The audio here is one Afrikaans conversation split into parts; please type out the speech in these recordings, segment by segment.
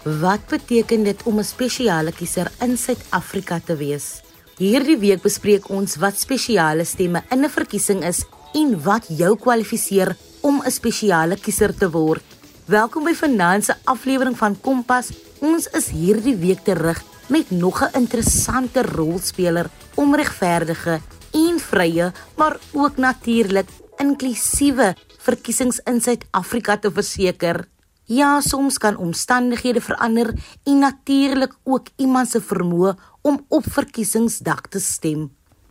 Wat beteken dit om 'n spesiale kiezer in Suid-Afrika te wees? Hierdie week bespreek ons wat spesiale stemme in 'n verkiesing is en wat jou kwalifiseer om 'n spesiale kiezer te word. Welkom by vanaand se aflewering van Kompas. Ons is hierdie week terug met nog 'n interessante rolspeler om regverdige en vrye, maar ook natuurlik inklusiewe verkiesings in Suid-Afrika te verseker. Ja, soms kan omstandighede verander en natuurlik ook iemand se vermoë om op verkiesingsdag te stem.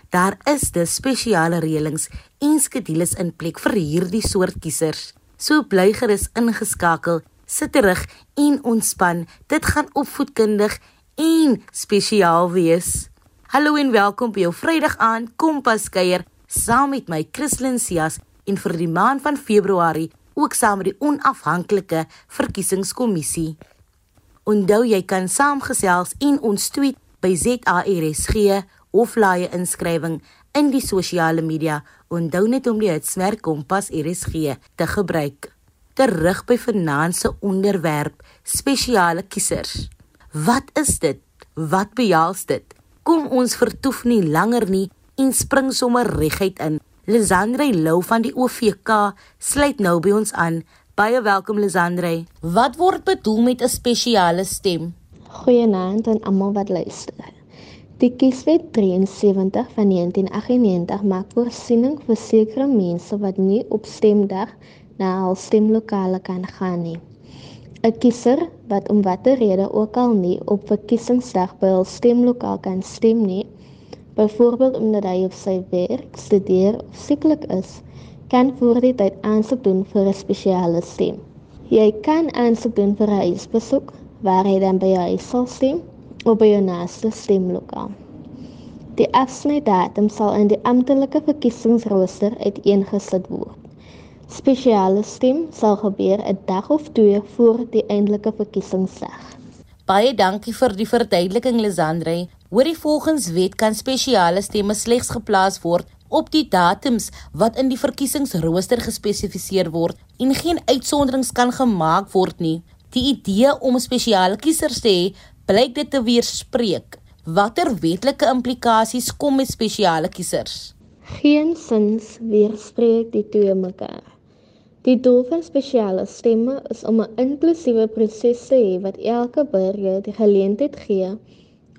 Daar is dus spesiale reëlings en skedules in plek vir hierdie soort kiesers. So bly gerus ingeskakel, sit terug en ontspan. Dit gaan opvoedkundig en spesiaal wees. Hallo en welkom by jou Vrydag aand Kompas kuier saam met my Christlyn Cias en vir die maand van Februarie ook saam met die onafhanklike verkiesingskommissie. Onthou jy kan saamgesels en ons tweet by ZARSG of laai inskrywing in die sosiale media. Onthou net om die hitsmerk Kompas RSG te gebruik. Terug by finansie onderwerp spesiale kiesers. Wat is dit? Wat behels dit? Kom ons vertoef nie langer nie en spring sommer reguit in. Lisandre Lou van die OVK sluit nou by ons aan. Baie welkom Lisandre. Wat word bedoel met 'n spesiale stem? Goeienaand aan almal wat luister. Die Kieswet 73 van 1998 maak voorsiening vir sekere mense wat nie op stemdag na hul stemlokale kan gaan nie. 'n Kiezer wat om watter rede ook al nie op verkiesingsdag by hul stemlokaal kan stem nie, byvoorbeeld omdat hy op sy werk, studeer of sieklik is, kan voor die tyd aansoek doen vir 'n spesiale stem. Jy kan aansoek doen vir 'n huisbesoek waar hy dan by jou huis sal stem of by jou naaste stemlokaal. Die afsnydatum sal in die amptelike verkiesingsrooster uiteengesit word. Spesiale stem sal gebeur 'n dag of twee voor die eintlike verkiesingsdag. Baie dankie vir die verduideliking Lisandre. Hoorie volgens wet kan spesiale stemme slegs geplaas word op die datums wat in die verkiesingsrooster gespesifiseer word en geen uitsonderings kan gemaak word nie. Die idee om spesiale kiezer te hê, blyk dit te weerspreek. Watter wetlike implikasies kom met spesiale kiesers? Geensins weerspreek die twee mekaar. Die doel van spesiale stemme is om 'n inklusiewe proses te hê wat elke burger die geleentheid gee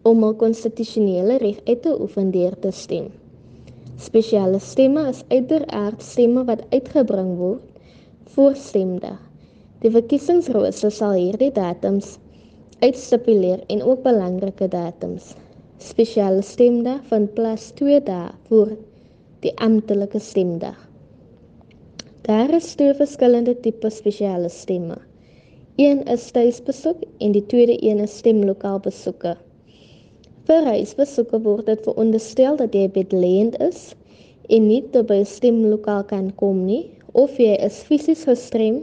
om 'n konstitusionele reg uit te oefen deur te stem. Spesiale stemme is uiteraard stemme wat uitgebring word voor stemdag. Die verkiesingsrooster sal hierdie datums uitstipuleer en ook belangrike datums. Spesiale stemdag van plaas 2 dae voor die amptelike stemdag. Daar is twee verskillende tipe spesiale stemme. Een is tuisbesoek en die tweede een is stemlokaal besoeke. Vir huisbesoeke word dit veronderstel dat jy bedleend is en nie te by 'n stemlokaal kan kom nie of jy is fisies gestrem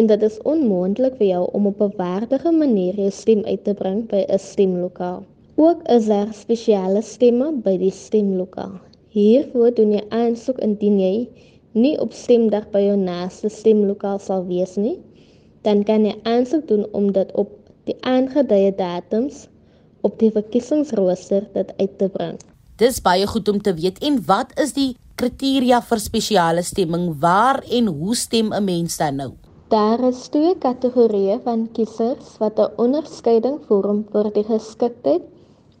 en dit is onmoontlik vir jou om op 'n waardige manier jou stem uit te bring by 'n stemlokaal. Ook is daar spesiale stemme by die stemlokaal. Hiervoor doen jy aansoek indien jy nie op stemdag by jou naaste stemlokaal sal wees nie, dan kan jy aansoek doen om dit op die aangeduide datums op die verkiesingsrooster dit uit te bring. Dis baie goed om te weet en wat is die kriteria vir spesiale stemming? Waar en hoe stem 'n mens dan nou? Daar is twee kategorieë van kiesers wat 'n onderskeiding vorm vir die geskiktheid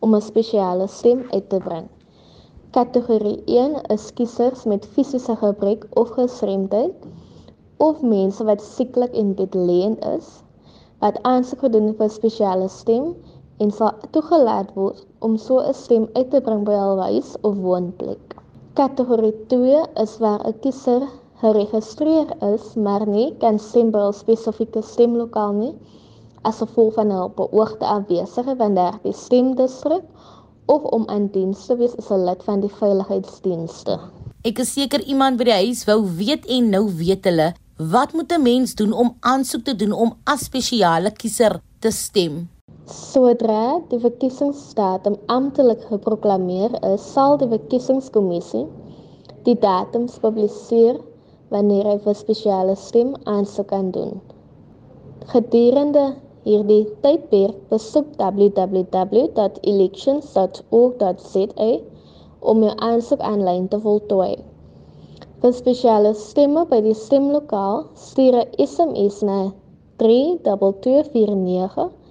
om 'n spesiale stem uit te bring. Kategorie 1 is kiesers met fisiese gebrek of gestremdheid of mense wat sieklik en bedleend is wat aansoek gedoen vir spesiale stem en sal toegelaat word om so 'n stem uit te bring by hul huis of woonplek. Kategorie 2 is waar 'n kiezer geregistreer is, maar nie kan stem by 'n spesifieke stemlokaal nie as gevolg van 'n beoogde afwesige van daardie stemdistrik of om aan diens te wees as 'n lid van die veiligheidsdienste. Ek is seker iemand by die huis wou weet en nou weet hulle, wat moet 'n mens doen om aansoek te doen om as spesiale kiezer te stem? Sodra die verkiesingsdatum amptelik geproklaameer is, sal die verkiesingskommissie die datums publiseer wanneer hy vir spesiale stem aansoek kan doen. Gedurende hierdie tydperk, besoek www.elections.org.za om jou aansoek aanlyn te voltooi. Vir spesiale stemme by die stemlokaal, stuur 'n SMS na 32249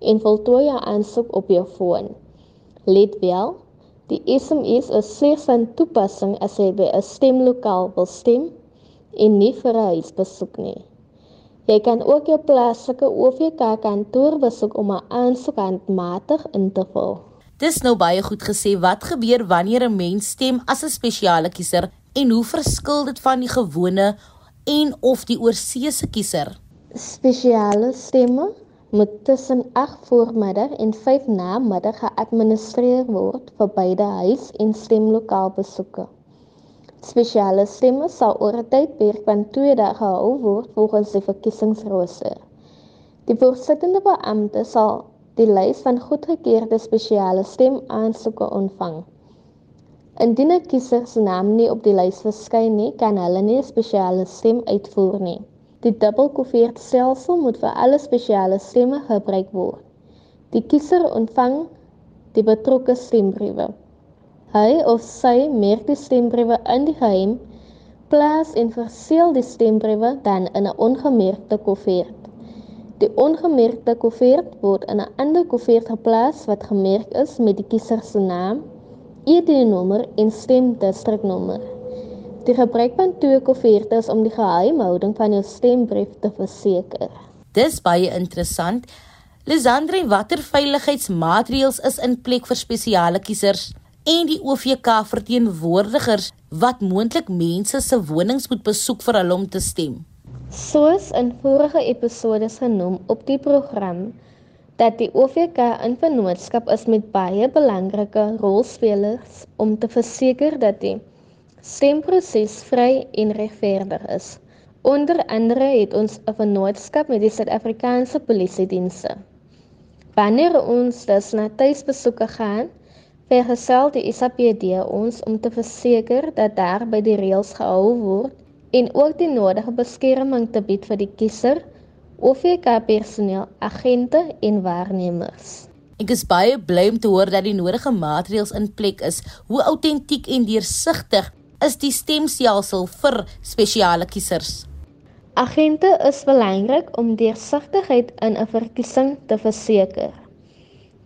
en voltooi jou aansoek op jou foon. Let wel, die SMS is slegs van toepassing as jy by 'n stemlokaal wil stem en nie vir 'n huisbesoek nie. Jy kan ook jou plaaslike OVK kantoor besoek om 'n aansoek handmatig in te vul. Dis nou baie goed gesê wat gebeur wanneer 'n mens stem as 'n spesiale kiezer en hoe verskil dit van die gewone en of die oorseese kiezer? Spesiale stemme moet tussen 8 voormiddag en 5 namiddag geadministreer word vir beide huis- en stemlokaal besoeke. Spesiale stemme sal oor 'n tydperk van 2 dae gehou word volgens die verkiesingsrooster. Die voorsittende beampte sal die lys van goedgekeurde spesiale stemaansoeke ontvang. Indien 'n kiezer se naam nie op die lys verskyn nie, kan hulle nie 'n spesiale stem uitvoer nie. Die dubbelkoevertstelsel moet vir alle spesiale stemme gebruik word. Die kiezer ontvang die betrokke stembriewe. Hy of sy merk die stembriewe in die geheim, plaas en verseël die stembriewe dan in 'n ongemerkte koevert. Die ongemerkte koevert word in 'n ander koevert geplaas wat gemerk is met die kiezer se naam, ID-nommer en stemdistriknommer. Die gebruik van twee koeverte is om die geheimhouding van jou stembrief te verseker. Dis baie interessant. Lisandre, watter veiligheidsmaatreëls is in plek vir spesiale kiesers? en die OVK verteenwoordigers wat moontlik mense se wonings moet besoek vir hulle om te stem. Soos in vorige episodes genoem op die program dat die OVK in vennootskap is met baie belangrike rolspelers om te verseker dat die stemproses vry en regverdig is. Onder andere het ons 'n vennootskap met die Suid-Afrikaanse Polisie Dienste. Wanneer ons dus na tuisbesoeke gaan, vergesel die SAPD ons om te verseker dat daar by die reëls gehou word en ook die nodige beskerming te bied vir die kiezer, OVK personeel, agente en waarnemers. Ek is baie bly om te hoor dat die nodige maatreëls in plek is. Hoe autentiek en deursigtig is die stemstelsel vir spesiale kiesers? Agente is belangrik om deursigtigheid in 'n verkiesing te verseker.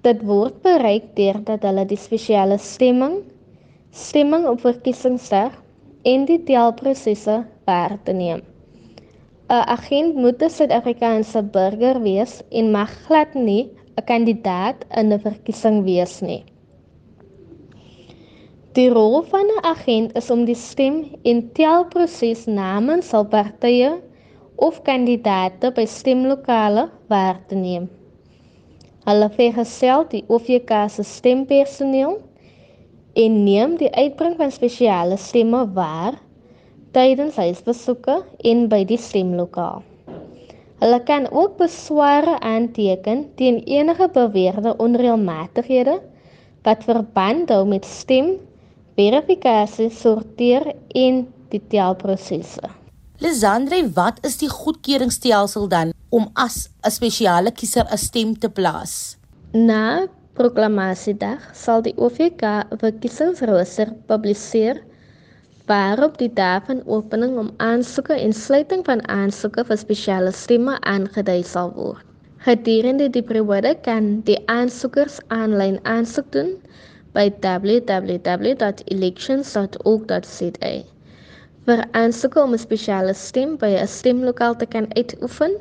Dit word bereik deurdat hulle die spesiale stemming, stemming op verkiesingsdag en die telprosesse waar te neem. 'n Agent moet 'n Suid-Afrikaanse burger wees en mag glad nie 'n kandidaat in 'n verkiesing wees nie. Die rol van 'n agent is om die stem en telproses namens al partye of kandidaate by stemlokale waar te neem. Hulle vergesel die OVK se stempersoneel en neem die uitbring van spesiale stemme waar tydens huisbesoeke en by die stemlokaal. Hulle kan ook besware aanteken teen enige beweerde onreëlmatighede wat verband hou met stem verifikasie, sorteer en die telprosesse. Lisandre, wat is die goedkeuringstelsel dan om as 'n spesiale kiezer 'n stem te plaas? Na proklamasiedag sal die OVK 'n verkiesingsrooster publiseer waarop die dae van opening om aansoeke en sluiting van aansoeke vir spesiale stemme aangedui sal word. Gedurende die periode kan die aansoekers aanlyn aansoek doen by www.elections.org.za vir aansoeke om 'n spesiale stem by 'n stemlokaal te kan uitoefen,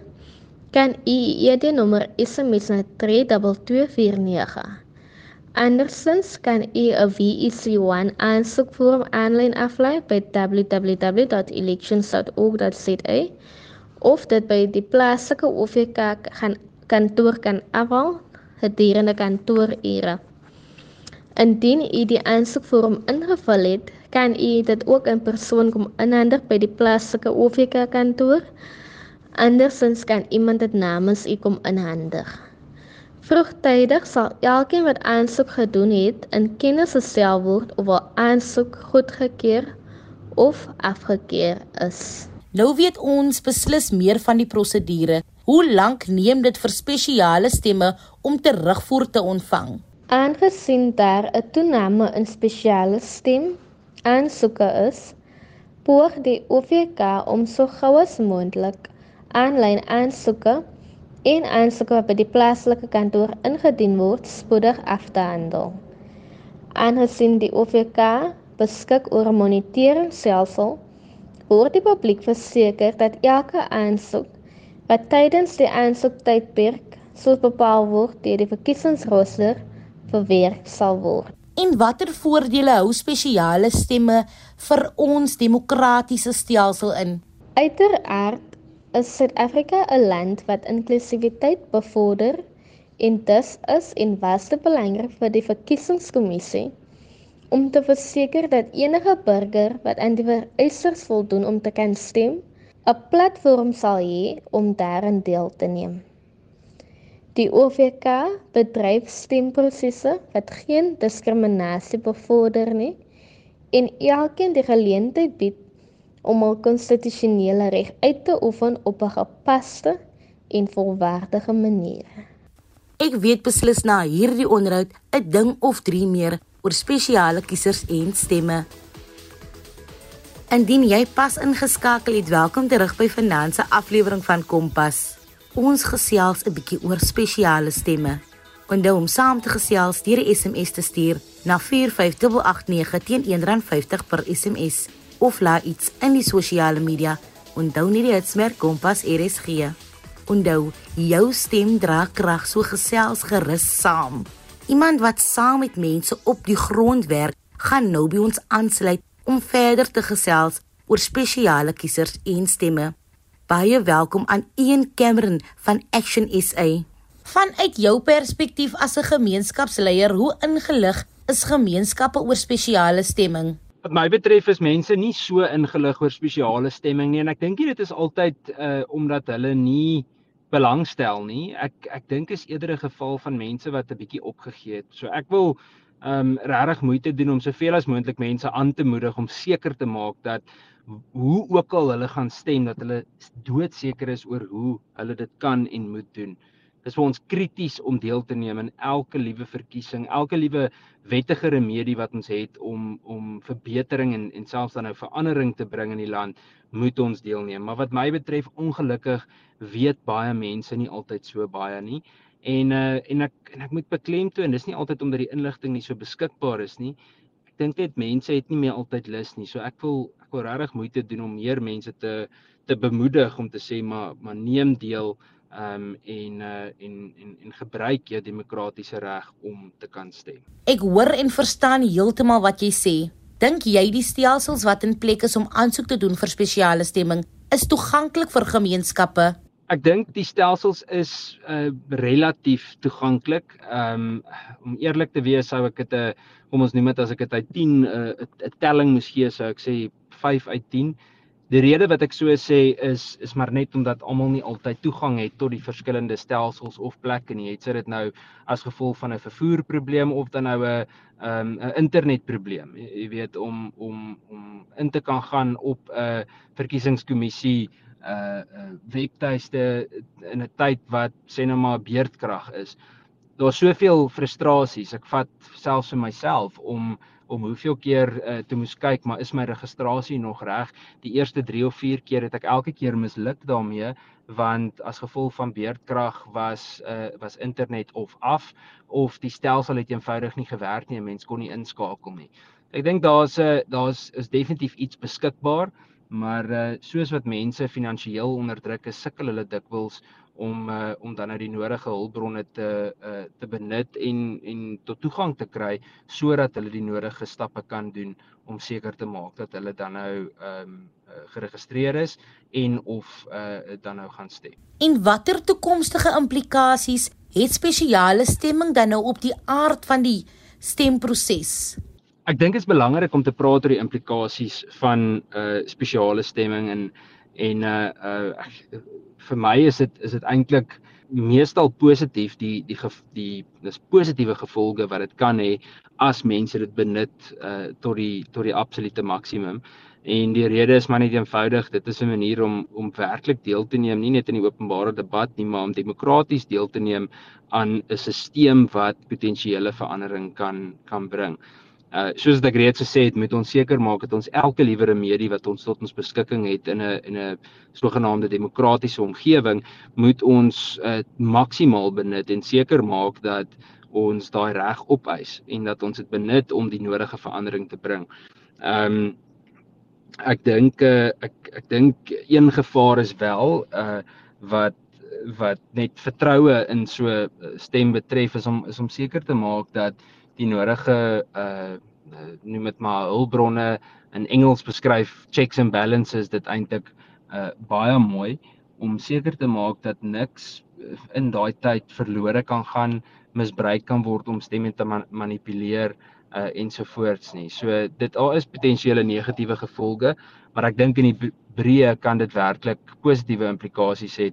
kan u ID-nommer SMS na 32249. Andersins kan u 'n VEC1 aansoekvorm aanlyn aflaai by www.elections.org.za of dit by die plaaslike OVK gaan kantoor kan afhaal gedurende kantoorure. Indien u die aansoekvorm ingevul het, kan u dit ook in persoon kom inhandig by die plaaslike OVK kantoor. Andersins kan iemand dit namens u kom inhandig. Vroegtydig sal elkeen wat aansoek gedoen het in kennis gestel word of 'n aansoek goedgekeur of afgekeur is. Nou weet ons beslis meer van die prosedure. Hoe lank neem dit vir spesiale stemme om terugvoer te ontvang? Aangesien daar 'n toename in spesiale stem aansoeke is, poog die OVK om so gou as moontlik aanlyn aansoeke en aansoeke wat by die plaaslike kantoor ingedien word spoedig af te handel. Aangesien die OVK beskik oor 'n moniteringsstelsel, word die publiek verseker dat elke aansoek wat tydens die aansoektydperk sou bepaal word deur die verkiesingsrooster verwerk sal word. En watter voordele hou spesiale stemme vir ons demokratiese stelsel in? Uiteraard is Suid-Afrika 'n land wat inklusiwiteit bevorder en dus is en was dit belangrik vir die verkiesingskommissie om te verseker dat enige burger wat aan die vereistes voldoen om te kan stem, 'n platform sal hê om daarin deel te neem. Die OVK bedryf stemprosesse wat geen diskriminasie bevorder nie en elkeen die geleentheid bied om hul konstitusionele reg uit te oefen op 'n gepaste en volwaardige manier. Ek weet beslis na hierdie onderhoud 'n ding of 3 meer oor spesiale kiesers en stemme. Indien jy pas ingeskakel het, welkom terug by Finanse aflewering van Kompas. Ons gesels 'n bietjie oor spesiale stemme. Onthou om saam te gesels deur 'n SMS te stuur na 45889 teen R1.50 per SMS of laat iets in die sosiale media. Onthou nie die hitsmerk Kompas RSG. Onthou, jou stem dra krag so gesels gerus saam. Iemand wat saam met mense op die grond werk, gaan nou by ons aansluit om verder te gesels oor spesiale kiesers en stemme. Baie welkom aan Ian Cameron van Action SA. Vanuit jou perspektief as 'n gemeenskapsleier, hoe ingelig is gemeenskappe oor spesiale stemming? wat my betref is mense nie so ingelig oor spesiale stemming nie en ek dink dit is altyd uh omdat hulle nie belangstel nie. Ek ek dink is eerder 'n geval van mense wat 'n bietjie opgegee het. So ek wil um regtig moeite doen om soveel as moontlik mense aan te moedig om seker te maak dat hoe ook al hulle gaan stem dat hulle doodseker is oor hoe hulle dit kan en moet doen. Dis vir ons krities om deel te neem in elke liewe verkiesing, elke liewe wettige remedie wat ons het om om verbetering en en selfs dan nou verandering te bring in die land, moet ons deelneem. Maar wat my betref, ongelukkig weet baie mense nie altyd so baie nie. En uh en ek en ek moet beklemtoon, dis nie altyd omdat die inligting nie so beskikbaar is nie. Ek dink net mense het nie meer altyd lus nie. So ek wil ek wil regtig moeite doen om meer mense te te bemoedig om te sê maar maar neem deel ehm um, en uh en en en gebruik jou demokratiese reg om te kan stem. Ek hoor en verstaan heeltemal wat jy sê. Dink jy die stelsels wat in plek is om aansoek te doen vir spesiale stemming is toeganklik vir gemeenskappe? Ek dink die stelsels is uh relatief toeganklik. Um, om eerlik te wees sou ek dit 'n uh, kom ons noem dit as ek dit uit 10 'n uh, 'n telling moes gee sou ek sê 5 uit 10. Die rede wat ek so sê is is maar net omdat almal nie altyd toegang het tot die verskillende stelsels of plekke nie. Het sy dit nou as gevolg van 'n vervoerprobleem of dan nou 'n um, 'n internetprobleem. Jy weet om om om in te kan gaan op 'n verkiesingskommissie 'n uh, uh, webtuiste in 'n tyd wat sê nou maar beerdkrag is. Daar's soveel frustrasies. Ek vat selfs vir myself om om hoeveel keer uh, te moes kyk, maar is my registrasie nog reg? Die eerste 3 of 4 keer het ek elke keer misluk daarmee want as gevolg van beerdkrag was uh, was internet of af of die stelsel het eenvoudig nie gewerk nie en mens kon nie inskakel nie. Ek dink daar's 'n uh, daar's is definitief iets beskikbaar, maar uh, soos wat mense finansiëel onderdruk is, sukkel hulle dikwels om uh, om dan nou die nodige hulpbronne te uh, te benut en en tot toegang te kry sodat hulle die nodige stappe kan doen om seker te maak dat hulle dan nou ehm um, geregistreer is en of uh, dan nou gaan stem. En watter toekomstige implikasies het spesiale stemming dan nou op die aard van die stemproses? Ek dink dit is belangrik om te praat oor die implikasies van uh spesiale stemming en en uh uh vir my is dit is dit eintlik meestal positief die die die dis positiewe gevolge wat dit kan hê as mense dit benut uh tot die tot die absolute maksimum. En die rede is maar net eenvoudig, dit is 'n manier om om werklik deel te neem, nie net in die openbare debat nie, maar om demokraties deel te neem aan 'n stelsel wat potensiële verandering kan kan bring. Uh soos ek reeds gesê het, moet ons seker maak dat ons elke liewer medie wat ons tot ons beskikking het in 'n in 'n sogenaamde demokratiese omgewing, moet ons uh maksimaal benut en seker maak dat ons daai reg opeis en dat ons dit benut om die nodige verandering te bring. Um, ek dink uh, ek ek dink een gevaar is wel uh wat wat net vertroue in so uh, stem betref is om is om seker te maak dat die nodige uh noem dit maar hulpbronne in Engels beskryf checks and balances dit eintlik uh baie mooi om seker te maak dat niks in daai tyd verlore kan gaan misbruik kan word om stemme te man manipuleer uh uh, ensovoorts nie. So dit al is potensiële negatiewe gevolge, maar ek dink in die breë kan dit werklik positiewe implikasies hê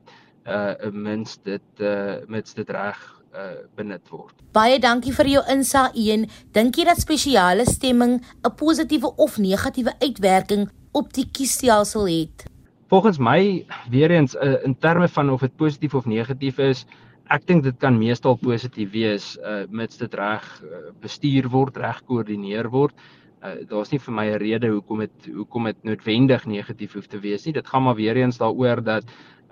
uh mens dit uh mits dit reg uh benut word. Baie dankie vir jou insaag een. Dink jy dat spesiale stemming 'n positiewe of negatiewe uitwerking op die kiesstelsel het? Volgens my weer eens uh, in terme van of dit positief of negatief is, ek dink dit kan meestal positief wees uh mits dit reg uh, bestuur word, reg koördineer word. Uh daar's nie vir my 'n rede hoekom dit hoekom dit noodwendig negatief hoef te wees nie. Dit gaan maar weer eens daaroor dat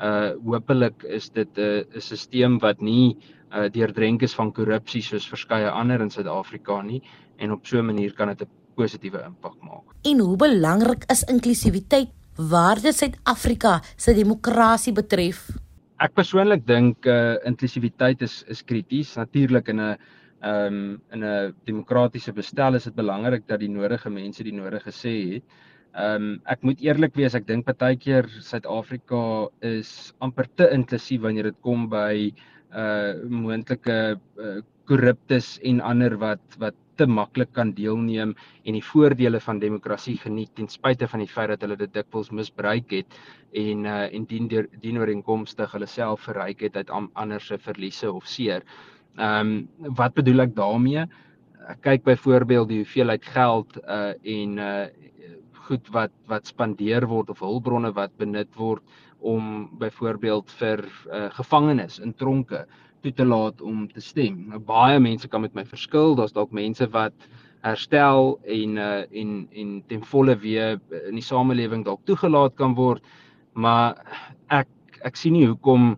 uh hopelik is dit 'n uh, 'n stelsel wat nie uh deurdrenk is van korrupsie soos verskeie ander in Suid-Afrika nie en op so 'n manier kan dit 'n positiewe impak maak. En hoe belangrik is inklusiwiteit waar dit Suid-Afrika se demokrasie betref? ek persoonlik dink uh inklusiwiteit is is krities. Natuurlik in 'n ehm um, in 'n demokratiese bestel is dit belangrik dat die nodige mense die nodige sê het. Ehm um, ek moet eerlik wees, ek dink partykeer Suid-Afrika is amper te inklusief wanneer dit kom by uh moontlike uh, korruptes en ander wat wat te maklik kan deelneem en die voordele van demokrasie geniet ten spyte van die feit dat hulle dit dikwels misbruik het en uh, en dien dien ooreenkomstig hulle self verryk het uit ander se verliese of seer. Ehm um, wat bedoel ek daarmee? Ek kyk byvoorbeeld die hoeveelheid geld uh en uh goed wat wat spandeer word of hulpbronne wat benut word om byvoorbeeld vir uh, gevangenes in tronke toe te laat om te stem. Nou baie mense kan met my verskil. Daar's dalk mense wat herstel en uh en en ten volle weer in die samelewing dalk toegelaat kan word. Maar ek ek sien nie hoekom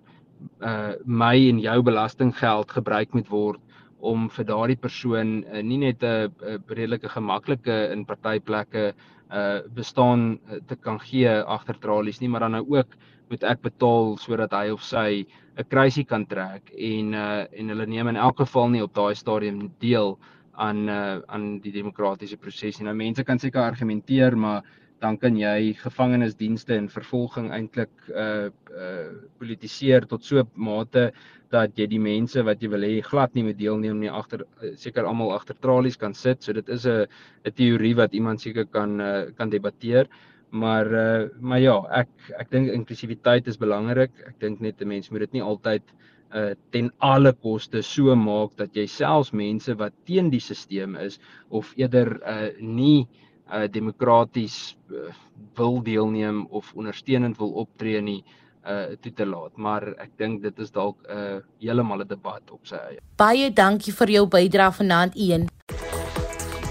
uh my en jou belastinggeld gebruik moet word om vir daardie persoon uh, nie net 'n redelike gemaklike in party plekke uh bestaan te kan gee agter tralies nie, maar dan nou ook moet ek betaal sodat hy of sy 'n kruisie kan trek en uh en hulle neem in elk geval nie op daai stadium deel aan uh aan die demokratiese proses nie. Nou mense kan seker argumenteer, maar dan kan jy gevangenisdienste en vervolging eintlik uh uh politiseer tot so 'n mate dat jy die mense wat jy wil hê glad nie moet deelneem nie agter seker almal agter tralies kan sit. So dit is 'n 'n teorie wat iemand seker kan uh, kan debatteer. Maar uh maar ja, ek ek dink inklusiwiteit is belangrik. Ek dink net 'n mens moet dit nie altyd uh ten alle koste so maak dat jy selfs mense wat teen die stelsel is of eerder uh nie uh demokraties uh, wil deelneem of ondersteunend wil optree nie uh toe te laat maar ek dink dit is dalk 'n uh, heeltemal 'n debat op sy eie. Baie dankie vir jou bydrae vanaand een.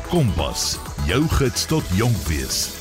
Kompas, jou gids tot jonk wees.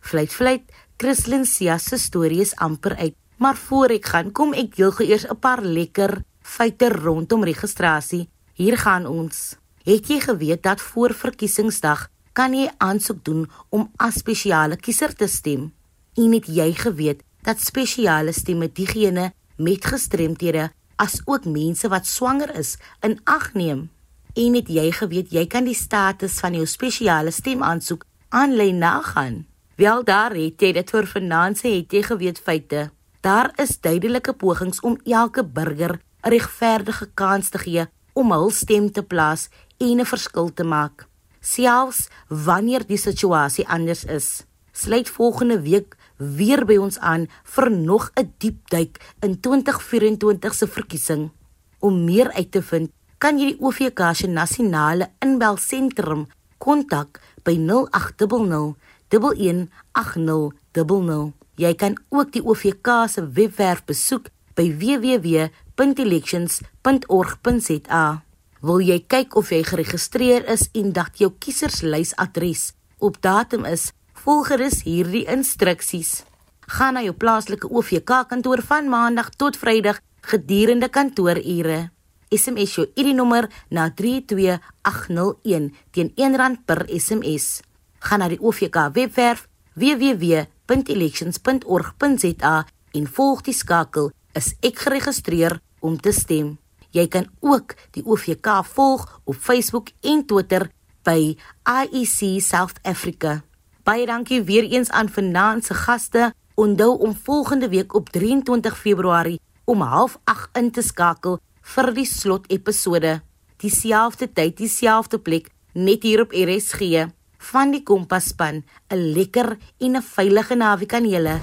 Vleit vleit, Christlyn Sia se storie is amper uit, maar voor ek gaan, kom ek deel gou eers 'n paar lekker feite rondom registrasie. Hier gaan ons. Het jy geweet dat voor verkiesingsdag kan jy aansoek doen om as spesiale kiezer te stem? En het jy geweet dat spesiale stemme diegene met gestremthede as ook mense wat swanger is in ag neem? En het jy geweet jy kan die status van jou spesiale stemaansoek aanlyn nagaan? Wel daar het jy dit vir finansie het jy geweet feite. Daar is duidelike pogings om elke burger 'n regverdige kans te gee om hul stem te plaas en 'n verskil te maak. Selfs wanneer die situasie anders is. Sluit volgende week weer by ons aan vir nog 'n diep duik in 2024 se verkiesing. Om meer uit te vind, kan jy die OVK se nasionale inbelsentrum kontak by 0800 118000. Jy kan ook die OVK se webwerf besoek by www.elections.org.za. Wil jy kyk of jy geregistreer is en dat jou kieserslys-adres op datum is, volg gerus hierdie instruksies. Gaan na jou plaaslike OVK kantoor van Maandag tot Vrydag gedurende kantoorure. SMS jou ID-nommer na 32801 teen R1 per SMS. Gaan na die OVK webwerf www.elections.org.za en volg die skakel is ek geregistreer om te stem. Jy kan ook die OVK volg op Facebook en Twitter by IEC South Africa. Baie dankie weer eens aan vanaand se gaste. Onthou om volgende week op 23 Februarie om 08:30 in te skakel vir die slot episode. Dieselfde tyd, dieselfde plek, net hier op RSG van die Kompas span. 'n Lekker en 'n veilige naweek aan julle.